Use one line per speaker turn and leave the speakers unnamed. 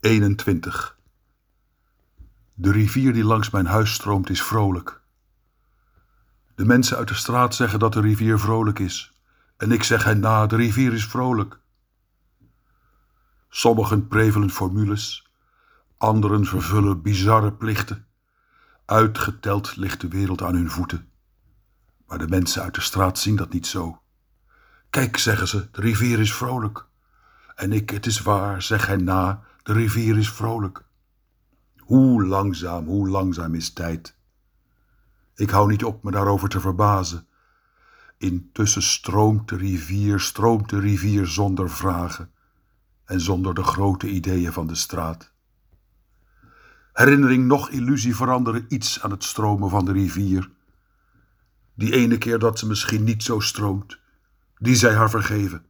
21. De rivier die langs mijn huis stroomt is vrolijk. De mensen uit de straat zeggen dat de rivier vrolijk is. En ik zeg hen na, de rivier is vrolijk. Sommigen prevelen formules, anderen vervullen bizarre plichten. Uitgeteld ligt de wereld aan hun voeten. Maar de mensen uit de straat zien dat niet zo. Kijk, zeggen ze, de rivier is vrolijk. En ik, het is waar, zeg hen na, de rivier is vrolijk. Hoe langzaam, hoe langzaam is tijd. Ik hou niet op me daarover te verbazen. Intussen stroomt de rivier, stroomt de rivier zonder vragen en zonder de grote ideeën van de straat. Herinnering noch illusie veranderen iets aan het stromen van de rivier. Die ene keer dat ze misschien niet zo stroomt, die zij haar vergeven.